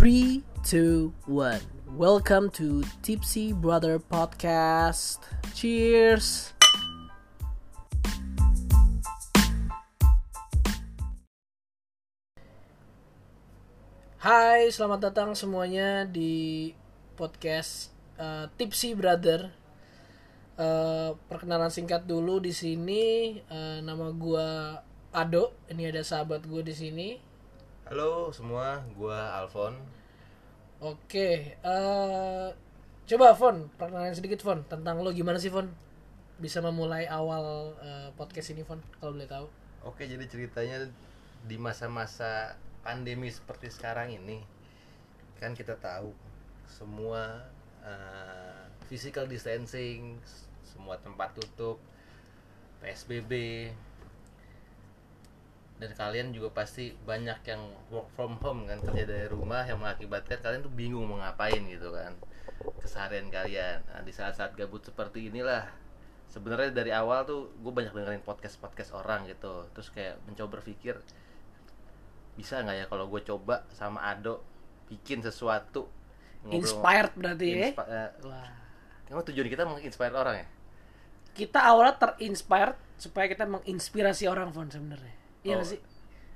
Three, two, one. Welcome to Tipsy Brother Podcast. Cheers. Hai, selamat datang semuanya di podcast uh, Tipsy Brother. Uh, perkenalan singkat dulu di sini. Uh, nama gua Ado. Ini ada sahabat gue di sini. Halo semua, gua Alfon. Oke, eh coba Fon, perkenalan sedikit Fon tentang lo gimana sih Fon? Bisa memulai awal eh, podcast ini Fon, kalau boleh tahu. Oke, jadi ceritanya di masa-masa pandemi seperti sekarang ini, kan kita tahu semua eh, physical distancing, semua tempat tutup, PSBB, dan kalian juga pasti banyak yang work from home kan kerja dari rumah yang mengakibatkan kalian tuh bingung mau ngapain gitu kan keseharian kalian nah, di saat-saat gabut seperti inilah sebenarnya dari awal tuh gue banyak dengerin podcast podcast orang gitu terus kayak mencoba berpikir bisa nggak ya kalau gue coba sama Ado bikin sesuatu ngobrol- Inspired berarti ya? Inspi- eh, Wah. emang tujuan kita menginspire orang ya Kita awalnya terinspired supaya kita menginspirasi orang Fon sebenarnya. Iya Oh. sih?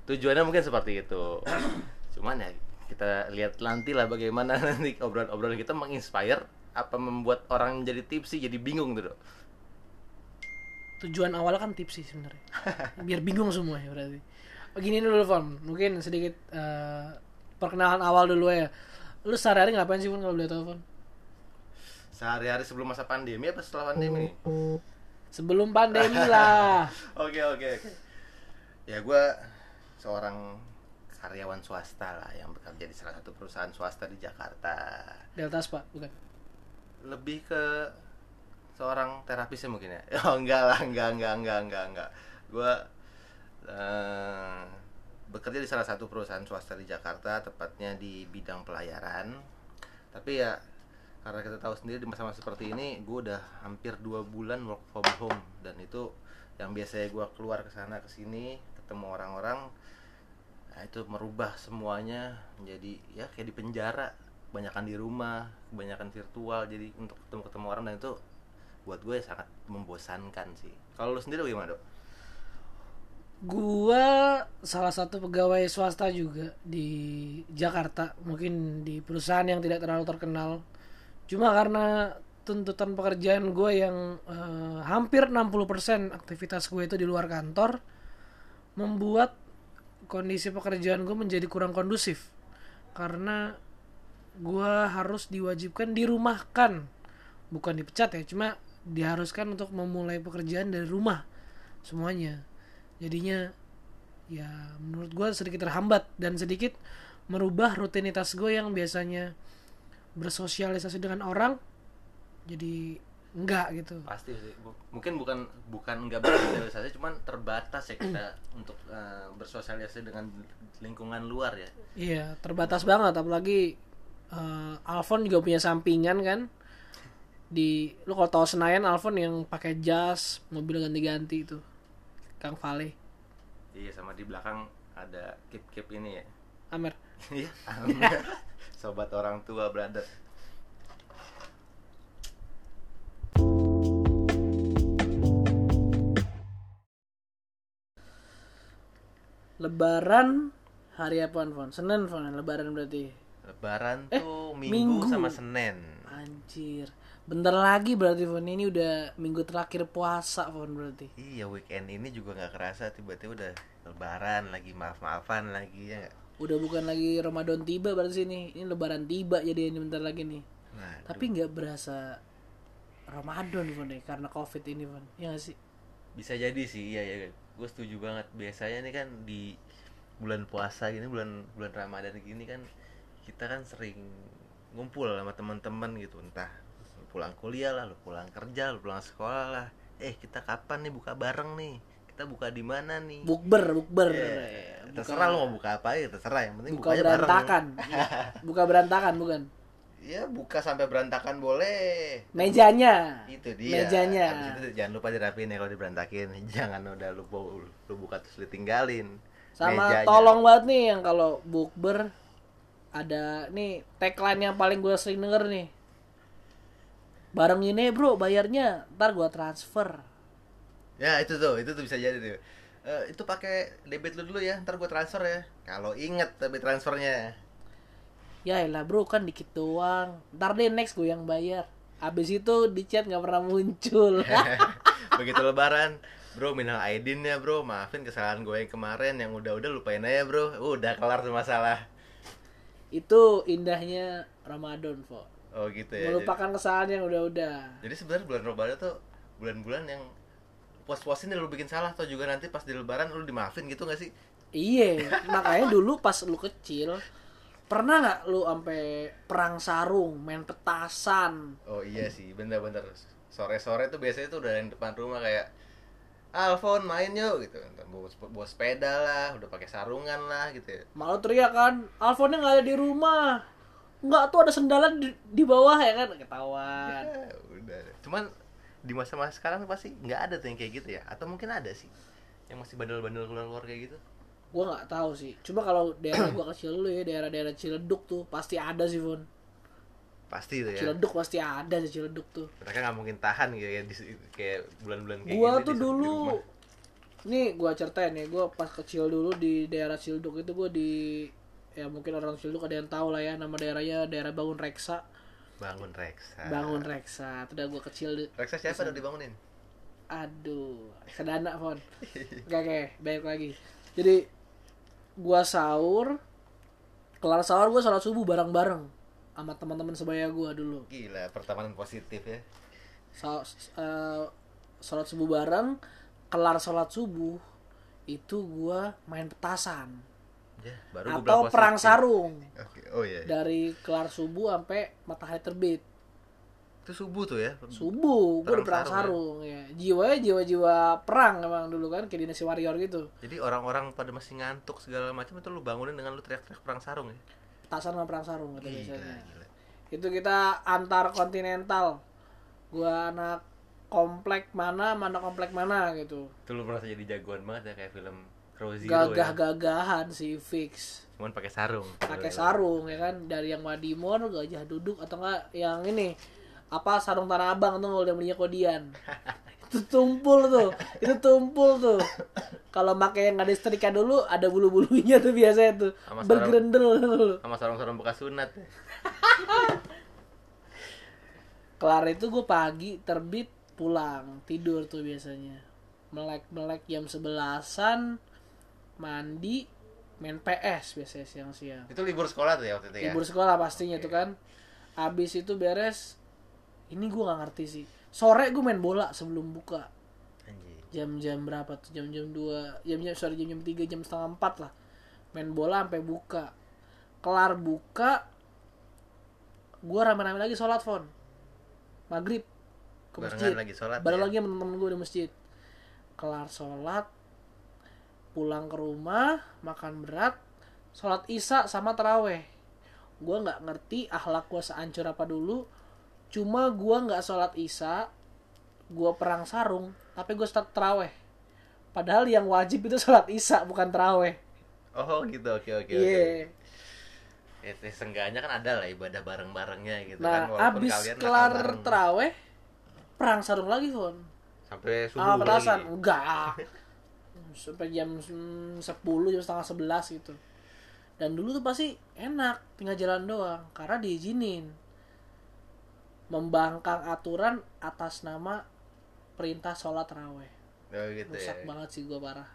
tujuannya mungkin seperti itu cuman ya kita lihat nanti lah bagaimana nanti obrolan-obrolan kita menginspire apa membuat orang jadi tipsy jadi bingung tuh Dok? Tujuan awalnya kan tips sih sebenarnya. Biar bingung semua ya berarti. Begini dulu Fon, mungkin sedikit eh, perkenalan awal dulu ya. Lu sehari-hari ngapain sih Fon kalau boleh tahu Fon? sehari-hari sebelum masa pandemi apa setelah pandemi Sebelum pandemi lah. oke oke oke ya gue seorang karyawan swasta lah yang bekerja di salah satu perusahaan swasta di Jakarta. Deltas Pak, bukan? lebih ke seorang terapis ya mungkin ya? Oh enggak lah enggak enggak enggak enggak enggak. Gue eh, bekerja di salah satu perusahaan swasta di Jakarta tepatnya di bidang pelayaran. Tapi ya karena kita tahu sendiri di masa-masa seperti ini gue udah hampir dua bulan work from home. Dan itu yang biasanya gue keluar ke sana ke sini ketemu orang-orang nah itu merubah semuanya menjadi ya kayak di penjara. Kebanyakan di rumah kebanyakan virtual. Jadi untuk ketemu ketemu orang dan itu buat gue sangat membosankan sih. Kalau lu sendiri gimana dok? Gua salah satu pegawai swasta juga di Jakarta, mungkin di perusahaan yang tidak terlalu terkenal. Cuma karena tuntutan pekerjaan gue yang eh, hampir 60% aktivitas gue itu di luar kantor membuat kondisi pekerjaan gue menjadi kurang kondusif. Karena gue harus diwajibkan dirumahkan, bukan dipecat ya, cuma diharuskan untuk memulai pekerjaan dari rumah semuanya. Jadinya ya menurut gue sedikit terhambat dan sedikit merubah rutinitas gue yang biasanya bersosialisasi dengan orang. Jadi enggak gitu. Pasti sih. Bu- mungkin bukan bukan nggak bersosialisasi cuman terbatas ya kita untuk eh, bersosialisasi dengan lingkungan luar ya. Iya terbatas banget. Apalagi eh, Alfon juga punya sampingan kan. Di lu kalau tahu Senayan Alfon yang pakai jas mobil ganti-ganti itu. Kang Vale iya sama di belakang ada keep ini ya. Amer. Iya sobat orang tua brother Lebaran hari apa Fon? Senin Fon Lebaran berarti lebaran Eh, tuh Minggu. minggu, sama senin Anjir. Bentar lagi berarti Fon ini udah minggu terakhir puasa Fon berarti. iya weekend ini juga nggak kerasa tiba-tiba udah lebaran lagi maaf-maafan lagi ya? Udah bukan lagi Ramadan tiba berarti sini. Ini lebaran tiba jadi ini bentar lagi nih. nah, Tapi nggak berasa Ramadan Fon deh karena Covid ini Fon. Ya gak sih? bisa jadi sih iya ya gue setuju banget. Biasanya nih kan di bulan puasa gini bulan bulan ramadan gini kan kita kan sering ngumpul sama teman-teman gitu. Entah pulang kuliah lah lu pulang kerja lu pulang sekolah lah. Eh kita kapan nih buka bareng nih? Kita buka di mana nih? Bukber, bukber. Ya, Eh, buka- terserah lu mau buka apa ya terserah. Yang penting buka bukanya bareng. berantakan. buka berantakan bukan? Ya buka sampai berantakan boleh Mejanya. itu dia Mejanya. Habis itu jangan lupa dirapiin ya kalau diberantakin jangan udah lu, lu buka terus ditinggalin Sama Mejanya. tolong banget nih yang kalau bukber ada nih tagline yang paling gue sering denger nih bareng ini bro bayarnya ntar gue transfer Ya itu tuh, itu tuh bisa jadi tuh. Eh, itu pakai debit lu dulu ya, ntar gue transfer ya. Kalau inget tapi transfernya. Ya elah bro kan dikit doang. Ntar deh next gue yang bayar. Abis itu di chat nggak pernah muncul. Begitu lebaran, bro minal aidin ya bro, maafin kesalahan gue yang kemarin. Yang udah-udah lupain aja bro. Udah kelar tuh masalah. itu indahnya Ramadan Fo. Oh gitu ya. melupakan kesalahan yang udah-udah. Jadi, jadi sebenarnya bulan Ramadan tuh bulan-bulan yang pos-posin lu bikin salah. Atau juga nanti pas di lebaran lu dimaafin gitu gak sih? Iya, makanya dulu pas lu kecil pernah nggak lu sampai perang sarung, main petasan? Oh iya sih, bener-bener sore-sore tuh biasanya tuh udah yang depan rumah kayak Alfon main yuk gitu, bawa, bawa sepeda lah, udah pakai sarungan lah gitu. ya. Malu teriak kan, Alfonnya nggak ada di rumah. Nggak tuh ada sendalan di, di bawah ya kan ketahuan. Ya, udah. Cuman di masa-masa sekarang pasti nggak ada tuh yang kayak gitu ya, atau mungkin ada sih yang masih bandel-bandel keluar-keluar kayak gitu. Gua nggak tahu sih. Cuma kalau daerah gua kecil dulu ya, daerah-daerah Ciledug tuh pasti ada sih, Fon. Pasti tuh ya. Ciledug pasti ada sih Ciledug tuh. Mereka nggak mungkin tahan gitu ya di, kayak bulan-bulan kayak Gua gini tuh dulu nih gua ceritain ya, gua pas kecil dulu di daerah Ciledug itu gua di ya mungkin orang Ciledug ada yang tahu lah ya nama daerahnya daerah Bangun Reksa. bangun Reksa. Bangun Reksa. Itu udah gua kecil di- Reksa siapa udah dibangunin? Aduh, sedana Fon. Oke, oke, baik lagi. Jadi gua sahur kelar sahur gua sholat subuh bareng-bareng sama teman-teman sebaya gua dulu. Gila, pertemanan positif ya. Sa eh, sholat subuh bareng, kelar sholat subuh itu gua main petasan Ya, baru atau perang sarung Oke, oh iya. dari kelar subuh sampai matahari terbit. Itu subuh tuh ya. Subuh, gua udah Perang perang sarung sarung, ya. Jiwanya jiwa-jiwa perang emang dulu kan kayak dinasti warrior gitu. Jadi orang-orang pada masih ngantuk segala macam itu lu bangunin dengan lu teriak-teriak perang sarung ya. Petasan sama perang sarung gitu Gila, biasanya. gila. Itu kita antar kontinental. Gua anak komplek mana, mana komplek mana gitu. Itu lu merasa jadi jagoan banget ya kayak film Zero ya. Gagah-gagahan si fix. Cuman pakai sarung. Pakai sarung ya kan dari yang Madimor gajah duduk atau enggak yang ini apa sarung tanah abang tuh udah belinya kodian? Itu tumpul tuh itu tumpul tuh. Kalau pakai yang ada setrika dulu ada bulu bulunya tuh biasanya tuh. Sama sarung- bergerendel tuh. Sama sarung-sarung bekas sunat. Kelar itu gue pagi terbit pulang tidur tuh biasanya. Melek melek jam sebelasan mandi main PS biasanya siang-siang. Itu libur sekolah tuh ya waktu itu ya. libur sekolah pastinya tuh kan. Abis itu beres ini gue nggak ngerti sih. Sore gue main bola sebelum buka. Jam-jam berapa tuh? Jam-jam dua jam-jam sorry jam-jam tiga jam setengah empat lah. Main bola sampai buka. Kelar buka gue rame-rame lagi sholat phone maghrib ke Barengan masjid. lagi sholat bareng ya? lagi sama temen gue di masjid. Kelar sholat pulang ke rumah makan berat sholat isya sama teraweh gue nggak ngerti akhlak gue seancur apa dulu cuma gue nggak sholat isya gue perang sarung tapi gue start teraweh padahal yang wajib itu sholat isya bukan teraweh Oh gitu, oke oke iya. Oke. Ya, ya, seenggaknya kan ada lah ibadah bareng-barengnya gitu nah kan walaupun abis kalian kelar bareng. teraweh perang sarung lagi Fon. Sampai subuh ah lagi. enggak. Sampai jam 10 jam setengah 11 gitu. Dan dulu tuh pasti enak tinggal jalan doang karena diizinin membangkang aturan atas nama perintah sholat raweh Oh gitu ya. rusak banget sih gua parah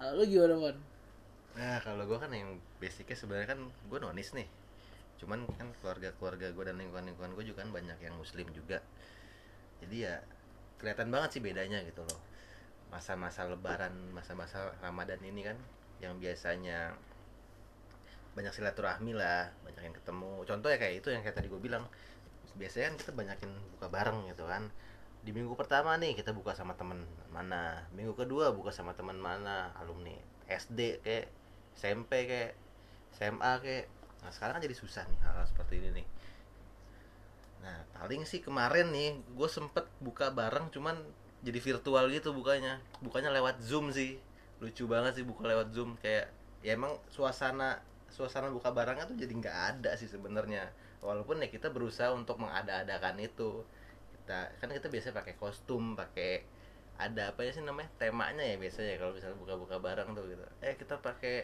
Lalu gimana Bon? Nah kalau gue kan yang basicnya sebenarnya kan gue nonis nih. Cuman kan keluarga-keluarga gue dan lingkungan-lingkungan gue juga kan banyak yang muslim juga. Jadi ya kelihatan banget sih bedanya gitu loh. Masa-masa lebaran, masa-masa ramadan ini kan yang biasanya banyak silaturahmi lah, banyak yang ketemu. Contoh ya kayak itu yang kayak tadi gue bilang. Biasanya kan kita banyakin buka bareng gitu kan. Di minggu pertama nih kita buka sama teman mana, minggu kedua buka sama teman mana, alumni SD kayak SMP kayak SMA kayak. Nah sekarang kan jadi susah nih hal, -hal seperti ini nih. Nah paling sih kemarin nih gue sempet buka bareng cuman jadi virtual gitu bukanya, bukanya lewat zoom sih. Lucu banget sih buka lewat zoom kayak ya emang suasana suasana buka barangnya tuh jadi nggak ada sih sebenarnya. Walaupun ya kita berusaha untuk mengada-adakan itu. Kita kan kita biasa pakai kostum pakai ada apa ya sih namanya? Temanya ya biasanya kalau misalnya buka-buka barang tuh gitu. Eh kita pakai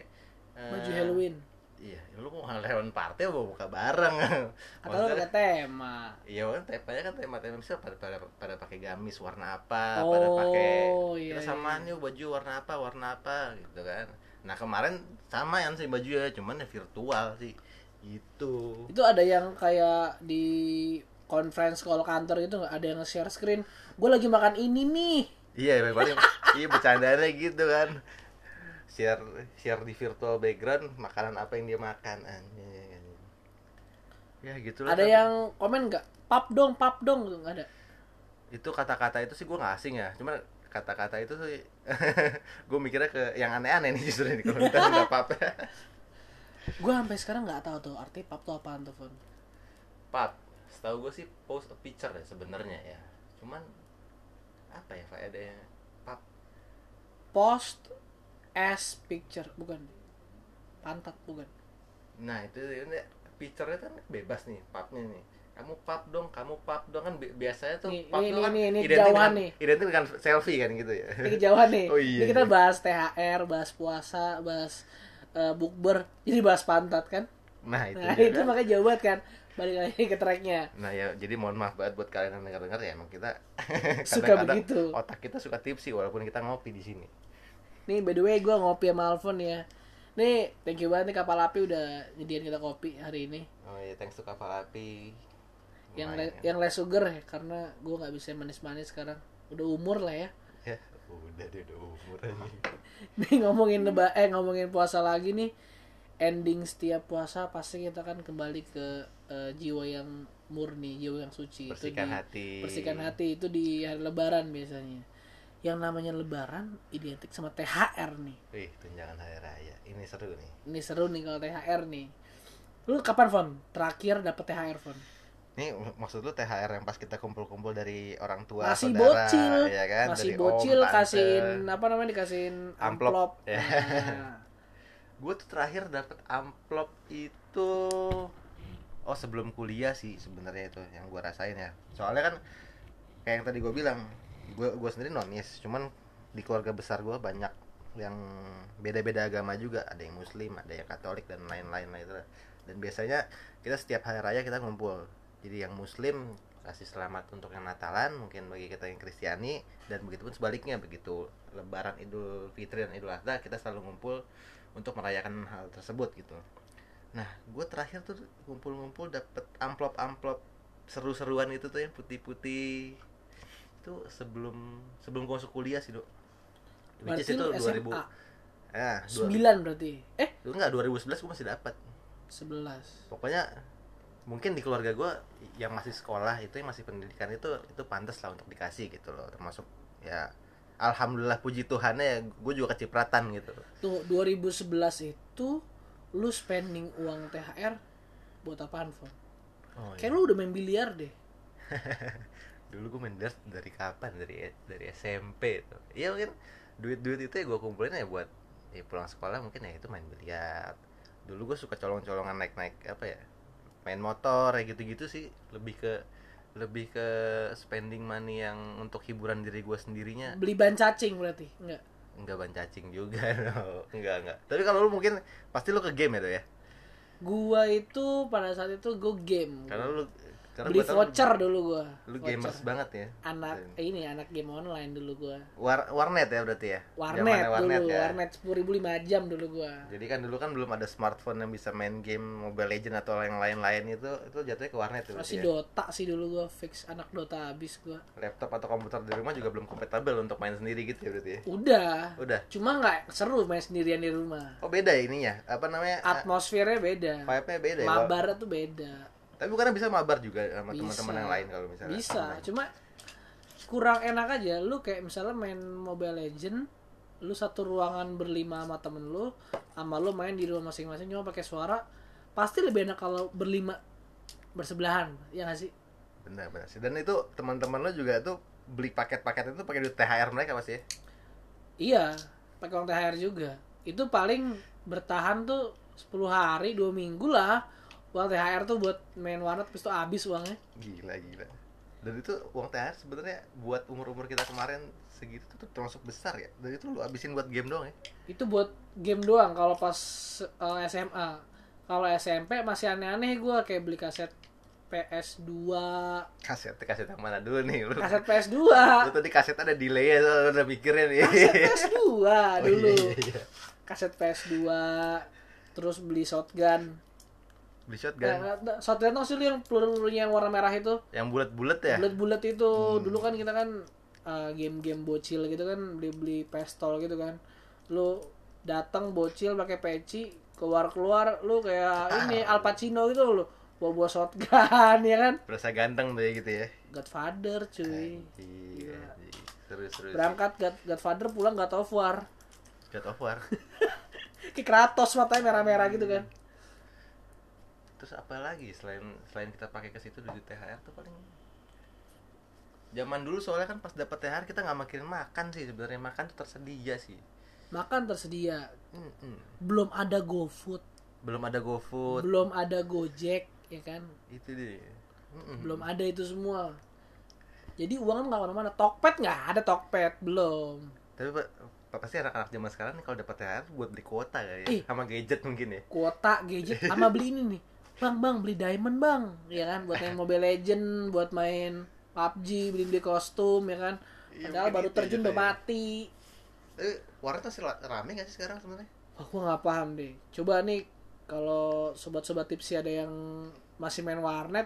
eh, baju Halloween. iya lu mau Halloween party apa buka barang? Atau lu pakai tema. Iya kan temanya kan tema-tema bisa pada pada, pada pakai gamis warna apa, pada pakai Oh, iya, kita samaan yuk baju warna apa, warna apa gitu kan. Nah, kemarin sama yang sih baju ya, cuman ya virtual sih. Gitu. itu ada yang kayak di conference call kantor itu ada yang nge-share screen gue lagi makan ini nih Iya, ya, paling iya bercandanya gitu kan. Share share di virtual background makanan apa yang dia makan anjing. Ya gitu lah. ada kan. yang komen nggak pap dong pap dong nggak ada itu kata-kata itu sih gue nggak asing ya cuman kata-kata itu sih gue mikirnya ke yang aneh-aneh nih justru ini kalau kita nggak apa-apa gue sampai sekarang nggak tahu tuh arti pap tuh apaan tuh Fon? Pap setahu gue sih post a picture ya sebenarnya ya. Cuman apa ya faedahnya pap? Post as picture bukan. Pantat bukan. Nah itu ini picture-nya kan bebas nih papnya nih kamu pap dong kamu pap dong kan bi- biasanya tuh Nih, pap ini, tuh kan ini, ini identik dengan, nih. identik dengan selfie kan gitu ya ini kejauhan nih Oh, iya, ini kita iya. bahas THR bahas puasa bahas eh, bukber jadi bahas pantat kan nah itu nah itu kan. makanya jauh banget kan balik lagi ke tracknya Nah ya jadi mohon maaf banget buat kalian yang dengar-dengar ya emang kita Suka kadang-kadang begitu. Otak kita suka tipsi walaupun kita ngopi di sini. nih by the way gue ngopi sama Alfon ya nih thank you banget nih kapal api udah nyediain kita kopi hari ini Oh iya thanks to kapal api. Yang le- yang less sugar ya karena gue nggak bisa manis-manis sekarang udah umur lah ya ya. udah dia udah umur aja. nih ngomongin leba eh ngomongin puasa lagi nih ending setiap puasa pasti kita kan kembali ke eh, jiwa yang murni jiwa yang suci Bersihkan di- hati. bersihkan hati itu di hari lebaran biasanya yang namanya lebaran identik sama THR nih Wih tunjangan hari raya. Ini seru nih. ini seru nih kalau THR nih lu kapan Fon terakhir dapet THR Fon Ini maksud lu THR yang pas kita kumpul-kumpul dari orang tua, masih saudara, bocil ya kan? masih Dari bocil om, kasihin apa namanya dikasihin Amplop. amplop, Ya. Nah, Gue tuh terakhir dapet amplop itu oh sebelum kuliah sih sebenarnya itu yang gue rasain ya. Soalnya kan kayak yang tadi gue bilang, gue gue sendiri nonis, cuman di keluarga besar gue banyak yang beda-beda agama juga, ada yang muslim, ada yang katolik dan lain-lain lah itu. Dan biasanya kita setiap hari raya kita ngumpul. Jadi yang muslim kasih selamat untuk yang Natalan, mungkin bagi kita yang Kristiani dan begitu pun sebaliknya begitu Lebaran Idul Fitri dan Idul Adha kita selalu ngumpul untuk merayakan hal tersebut gitu. Nah, gue terakhir tuh ngumpul-ngumpul dapet amplop-amplop seru-seruan itu tuh yang putih-putih itu sebelum sebelum gue masuk kuliah sih dok. Berarti itu 2000 SMA ya, dua, 9 berarti eh enggak 2011 gue masih dapat. 11 Pokoknya mungkin di keluarga gue yang masih sekolah itu yang masih pendidikan itu itu pantas lah untuk dikasih gitu loh. Termasuk ya alhamdulillah puji Tuhannya gue juga kecipratan gitu. Tuh 2011 itu lu spending uang THR buat apaan, Fon? oh, Kayak lu udah main biliar deh. dulu gue main dart dari kapan? Dari dari SMP tuh iya mungkin duit duit itu ya gue kumpulin ya buat ya pulang sekolah mungkin ya itu main biliar. Dulu gue suka colong-colongan naik naik apa ya main motor ya gitu-gitu sih lebih ke lebih ke spending money yang untuk hiburan diri gue sendirinya Beli ban cacing berarti. Enggak. enggak ban cacing juga no. enggak enggak tapi kalau lu mungkin pasti lu ke game ya tuh ya Gua itu pada saat itu gue game. karena lu karena Beli gua tahu lu- voucher dulu gua. lu Voucher. gamers banget ya Anak eh, ini anak game online dulu gua. War, warnet ya berarti ya Warnet Zamannya dulu, ya? warnet sepuluh ribu lima jam dulu gua. Jadi kan dulu kan belum ada smartphone yang bisa main game Mobile Legend atau yang lain-lain itu itu jatuhnya ke warnet tuh. Masih ya. Dota sih dulu gua fix anak Dota habis gua. Laptop atau komputer di rumah juga belum kompatibel untuk main sendiri gitu ya berarti ya. Udah. Udah. Cuma nggak seru main sendirian di rumah. Oh beda ya ininya. Apa namanya? Atmosfernya beda. Vibe-nya beda ya. Mabar tuh beda. Tapi bukan bisa mabar juga sama teman-teman yang lain kalau misalnya. Bisa, online. cuma kurang enak aja. Lu kayak misalnya main Mobile Legend, lu satu ruangan berlima sama temen lu, sama lu main di rumah masing-masing cuma pakai suara, pasti lebih enak kalau berlima bersebelahan, ya gak sih? Benar benar sih. Dan itu teman-teman lo juga tuh beli paket-paket itu pakai duit THR mereka pasti ya. Iya, pakai uang THR juga. Itu paling bertahan tuh 10 hari dua minggu lah uang THR tuh buat main warnet terus tuh habis uangnya Gila gila. Dan itu uang THR sebenarnya buat umur-umur kita kemarin segitu tuh termasuk besar ya. Dan itu lu habisin buat game doang ya. itu buat game doang kalau pas eh, SMA kalau SMP masih aneh-aneh gue kayak beli kaset PS2 Kaset kaset yang mana dulu nih? Lu, kaset PS2 lu tadi kaset ada delay ya, soalnya udah mikirin nih. kaset PS2 Oh, dulu iya, iya, iya. kaset PS2 terus beli shotgun Beli shotgun. Nah, shotgun tuh sih lu yang pelurunya yang warna merah itu Yang bulat-bulat ya? bulat-bulat itu Hmm. dulu kan kita kan uh, game-game bocil gitu kan beli-beli pistol gitu kan lu datang bocil pakai peci keluar-keluar lu kayak ini Al Pacino gitu lu bawa bawa shotgun ya kan Berasa ganteng tuh ya gitu ya. Godfather cuy anjing. Seru seru. berangkat God, Godfather pulang God of War God of War. kayak Kratos matanya merah-merah gitu kan Terus apa lagi selain selain kita pakai ke situ duit THR tuh paling? Zaman dulu soalnya kan pas dapat THR kita nggak mikirin makan sih sebenarnya. Makan tuh tersedia sih. makan tersedia. Mm-mm. belum ada GoFood. Belum ada GoFood. Belum ada Gojek ya kan? Itu deh. Mm-mm. belum ada itu semua. Jadi uang kan nggak ke mana-mana. Tokped nggak ada Tokped belum. Tapi pasti anak-anak zaman sekarang nih kalau dapat THR buat beli kuota kali ya, sama gadget mungkin ya. kuota gadget sama beli ini nih bang bang beli diamond bang ya kan buat main Mobile Legend buat main PUBG beli beli kostum ya kan Iya, padahal mungkin baru terjun udah ya. mati Eh, warnet masih rame gak sih sekarang sebenarnya? aku nggak paham deh coba nih kalau sobat-sobat tipsi ada yang masih main warnet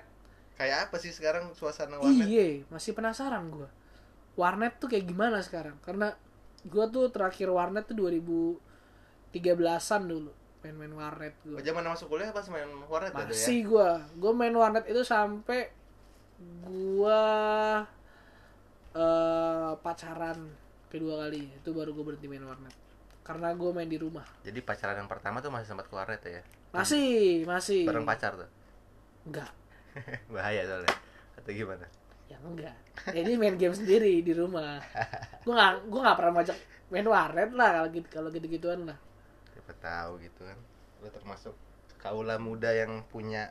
Kayak apa sih sekarang suasana warnet? Iya, masih penasaran gua. Warnet tuh kayak gimana sekarang? Karena gua tuh terakhir warnet tuh 2013-an dulu main-main warnet Oh, gua. zaman masuk kuliah pas main warnet ada ya? Masih gua. Gua main warnet itu sampai gua eh pacaran kedua kali. Itu baru gua berhenti main warnet. Karena gua main di rumah. Jadi pacaran yang pertama tuh masih sempat ke warnet ya? Masih, masih. Bareng pacar tuh? Enggak. Bahaya soalnya Atau gimana? Ya enggak. Ini main game sendiri di rumah. Gua nggak gua nggak pernah ngajak main warnet lah kalau gitu kalau gitu-gituan lah. Siapa tahu gitu kan Lu termasuk kaula muda yang punya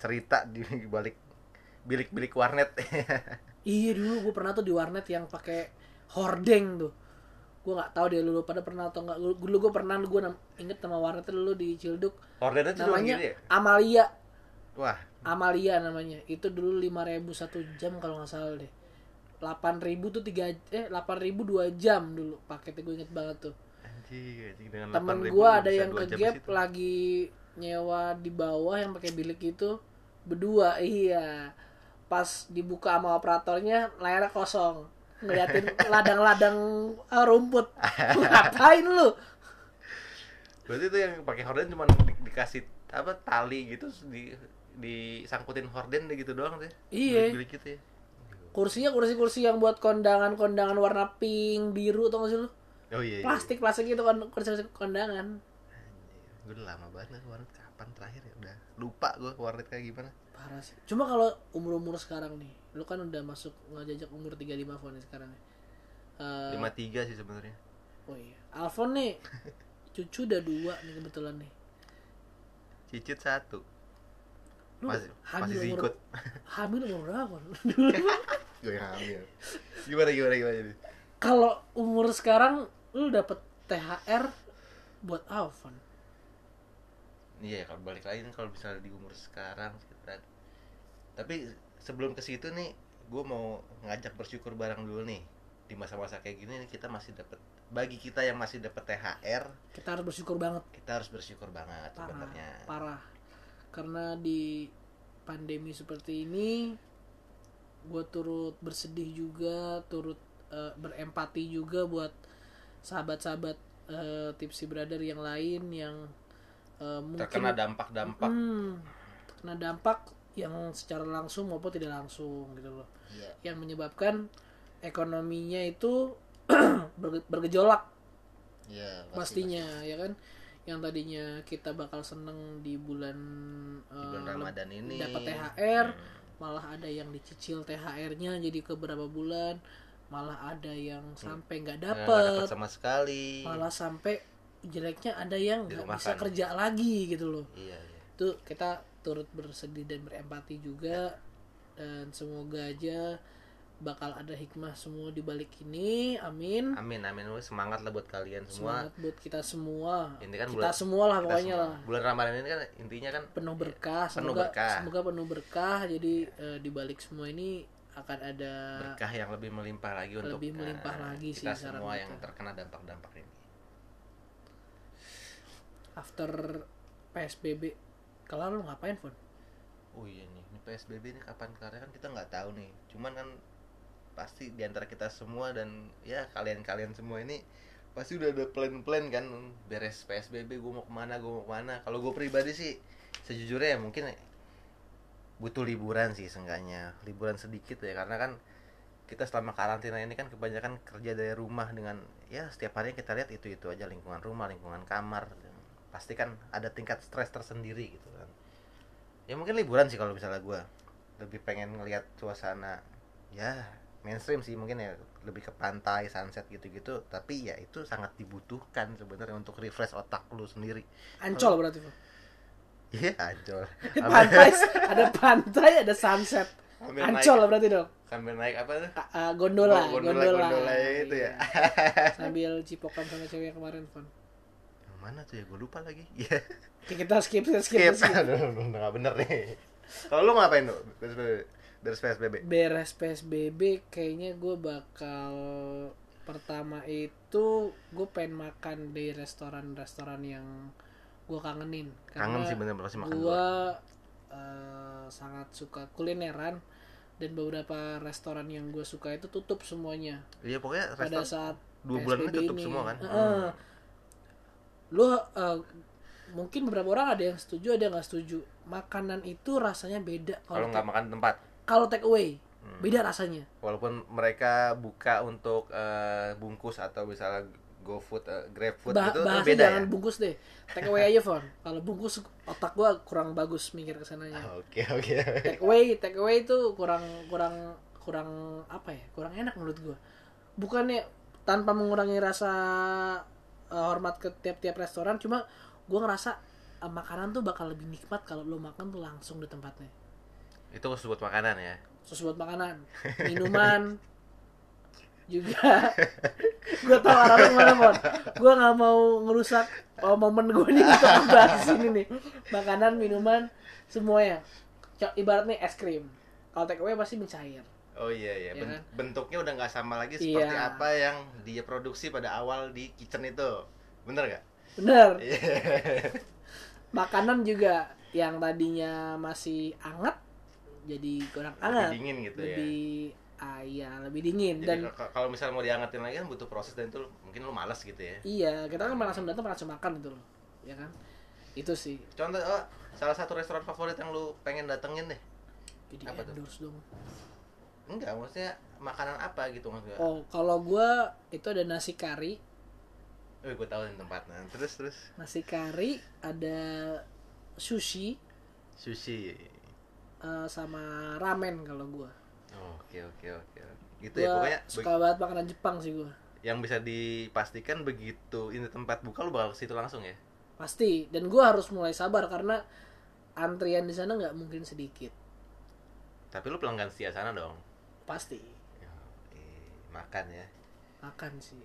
cerita di balik bilik-bilik warnet Iya dulu gue pernah tuh di warnet yang pakai hordeng tuh. Gue nggak tahu deh lu pada pernah atau nggak. Dulu gue pernah gue inget nama warnet dulu di Cilduk. Tuh cuma Namanya ya? Amalia. Wah Amalia namanya. Itu dulu 5000 satu jam kalau nggak salah deh. 8000 tuh tiga eh 8000 dua jam dulu paketnya gue inget banget tuh. Dengan Temen 8.000 gue ada yang ke gap lagi nyewa di bawah yang pakai bilik itu berdua. Iya. Pas dibuka sama operatornya layarnya kosong. Ngeliatin ladang-ladang eh, rumput. Ngapain lu? Berarti itu yang pakai horden cuma di- dikasih apa tali gitu di disangkutin horden gitu doang deh. Iya. Bilik gitu ya. kursinya kursi-kursi yang buat kondangan-kondangan warna pink biru tau gak sih lu Oh iya. iya. plastik plastik itu kon kursi kondangan Gue udah lama banget ke warnet kapan terakhir ya udah lupa gue ke warnet kayak gimana. parah sih cuma kalau umur-umur sekarang nih lu kan udah masuk ngajak umur 35 Fon nih sekarang nih Eh, lima tiga sih sebenarnya. Oh iya, Alfon nih cucu udah dua nih kebetulan nih. Cicit satu. Lu Masih hamil masih umur sikut. hamil umur berapa? gue yang hamil. Gimana gimana gimana jadi? Kalau umur sekarang lu dapet THR buat Alfon. Iya kalau balik lagi nih, kalau misalnya di umur sekarang kita tapi sebelum ke situ nih gue mau ngajak bersyukur bareng dulu nih di masa-masa kayak gini nih kita masih dapat bagi kita yang masih dapat THR Kita harus bersyukur banget kita harus bersyukur banget parah, sebenarnya parah. Karena di pandemi seperti ini gue turut bersedih juga, turut eh, berempati juga buat sahabat-sahabat eh, tipsi brother yang lain yang eh, mungkin terkena dampak-dampak Hmm, terkena dampak yang secara langsung maupun tidak langsung gitu loh. Iya. Yang menyebabkan ekonominya itu berge- bergejolak Iya, pasti, pastinya ya kan. Yang tadinya kita bakal seneng di bulan, pasti. di bulan eh, Ramadan ini dapat THR, Hmm. malah ada yang dicicil THR-nya jadi ke beberapa bulan, malah ada yang sampai nggak dapat dapet, sama sekali. Malah sampai jeleknya ada yang nggak bisa kerja lagi gitu loh. Iya iya. Itu kita turut bersedih dan berempati juga. Dan semoga aja bakal ada hikmah semua di balik ini. Amin. Amin amin. Semangat lah buat kalian semua. Semangat buat kita semua. Ini kan kita bulan- semua lah pokoknya semua. lah. Bulan ramadan ini kan intinya kan penuh berkah. Penuh semoga berkah. semoga penuh berkah. Jadi eh, di balik semua ini akan ada berkah yang lebih melimpah lagi untuk Lebih melimpah lagi sih kita saran semua kita. yang terkena dampak-dampak ini after PSBB kalau lu ngapain Fon? oh iya nih ini psbb ini kapan kelarnya kan kita nggak tahu nih cuman kan pasti di antara kita semua dan ya kalian-kalian semua ini pasti udah ada plan-plan kan beres psbb gue mau ke mana gue mau ke mana kalau gue pribadi sih sejujurnya ya mungkin butuh liburan sih seenggaknya. Liburan sedikit ya karena kan kita selama karantina ini kan kebanyakan kerja dari rumah dengan ya setiap hari kita lihat itu itu aja lingkungan rumah lingkungan kamar. Pasti kan ada tingkat stres tersendiri gitu kan. Ya mungkin liburan sih kalau misalnya gue lebih pengen ngelihat suasana ya mainstream sih mungkin ya. Lebih ke pantai sunset gitu-gitu. Tapi ya itu sangat dibutuhkan sebenarnya untuk refresh otak lu sendiri. Ancol berarti. Iya ancol pantai ada pantai ada sunset. Sambil Ancol naik, berarti dong sambil naik apa tuh? A- a- gondola, Gondola, gondola. itu ya. Iya. sambil cipokan sama cewek yang kemarin Fon. Yang mana tuh ya? Gue lupa lagi. Iya. Kita skip skip skip, skip. skip. aduh udah nggak bener nih. Kalau lu ngapain tuh? Beres beres psbb beres PSBB kayaknya gue bakal pertama itu gue pengen makan di restoran-restoran yang gue kangenin kangen sih bener sih makan gue luar. sangat suka kulineran dan beberapa restoran yang gue suka itu tutup semuanya iya pokoknya pada saat dua bulan ini tutup semua kan Heeh. Hmm. Lu eh, mungkin beberapa orang ada yang setuju, ada yang nggak setuju. Makanan itu rasanya beda kalau kalau nggak makan tempat kalau take away. Hmm. Beda rasanya. walaupun mereka buka untuk eh, bungkus atau misalnya GoFood, uh, GrabFood Bah gitu itu beda jangan ya. bungkus deh. Take away aja, Fon. Kalau bungkus otak gua kurang bagus mikir ke sananya. Oke oke. Take away, take away itu kurang kurang kurang apa ya? Kurang enak menurut gua. Bukannya tanpa mengurangi rasa eh, hormat ke tiap-tiap restoran, cuma gua ngerasa eh, makanan tuh bakal lebih nikmat kalau lo makan tuh langsung di tempatnya. itu khusus buat makanan ya. Terus buat makanan, minuman juga. gue tau arah lu mana Mon. Gue nggak mau ngerusak oh, momen gue nih untuk membahas ini nih. Makanan, minuman, semuanya. Ibaratnya es krim. Kalau take away pasti mencair. Oh iya iya. Ben- kan? bentuknya udah nggak sama lagi seperti Iya. apa yang dia produksi pada awal di kitchen itu. Bener gak? Bener. Iya. Makanan juga yang tadinya masih anget jadi kurang Lebih anget. dingin gitu ya. lebih ah, iya, lebih dingin Jadi dan kalau misalnya mau diangetin lagi kan butuh proses dan itu mungkin lu malas gitu ya. iya, kita kan langsung datang langsung makan itu loh. Ya kan? Itu sih. Contoh oh, salah satu restoran favorit yang lu pengen datengin deh. Jadi Apa tuh? endorse dong. Enggak, maksudnya makanan apa gitu maksudnya. Oh, kalau gua itu ada nasi kari, Eh, gue tahu tempatnya. Terus terus nasi kari, ada sushi sushi. eh, sama ramen kalau gua. Oke oke oke. Gitu ya Gua pokoknya suka banget makanan Jepang sih gua. yang bisa dipastikan begitu ini tempat buka lu bakal ke situ langsung ya. Pasti. Dan gua harus mulai sabar karena antrian di sana nggak mungkin sedikit. Tapi lu pelanggan setia sana dong. Pasti. Ya, eh, makan ya. Makan sih.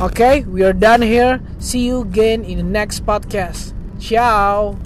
Okay, we are done here. See you again in the next podcast. Ciao.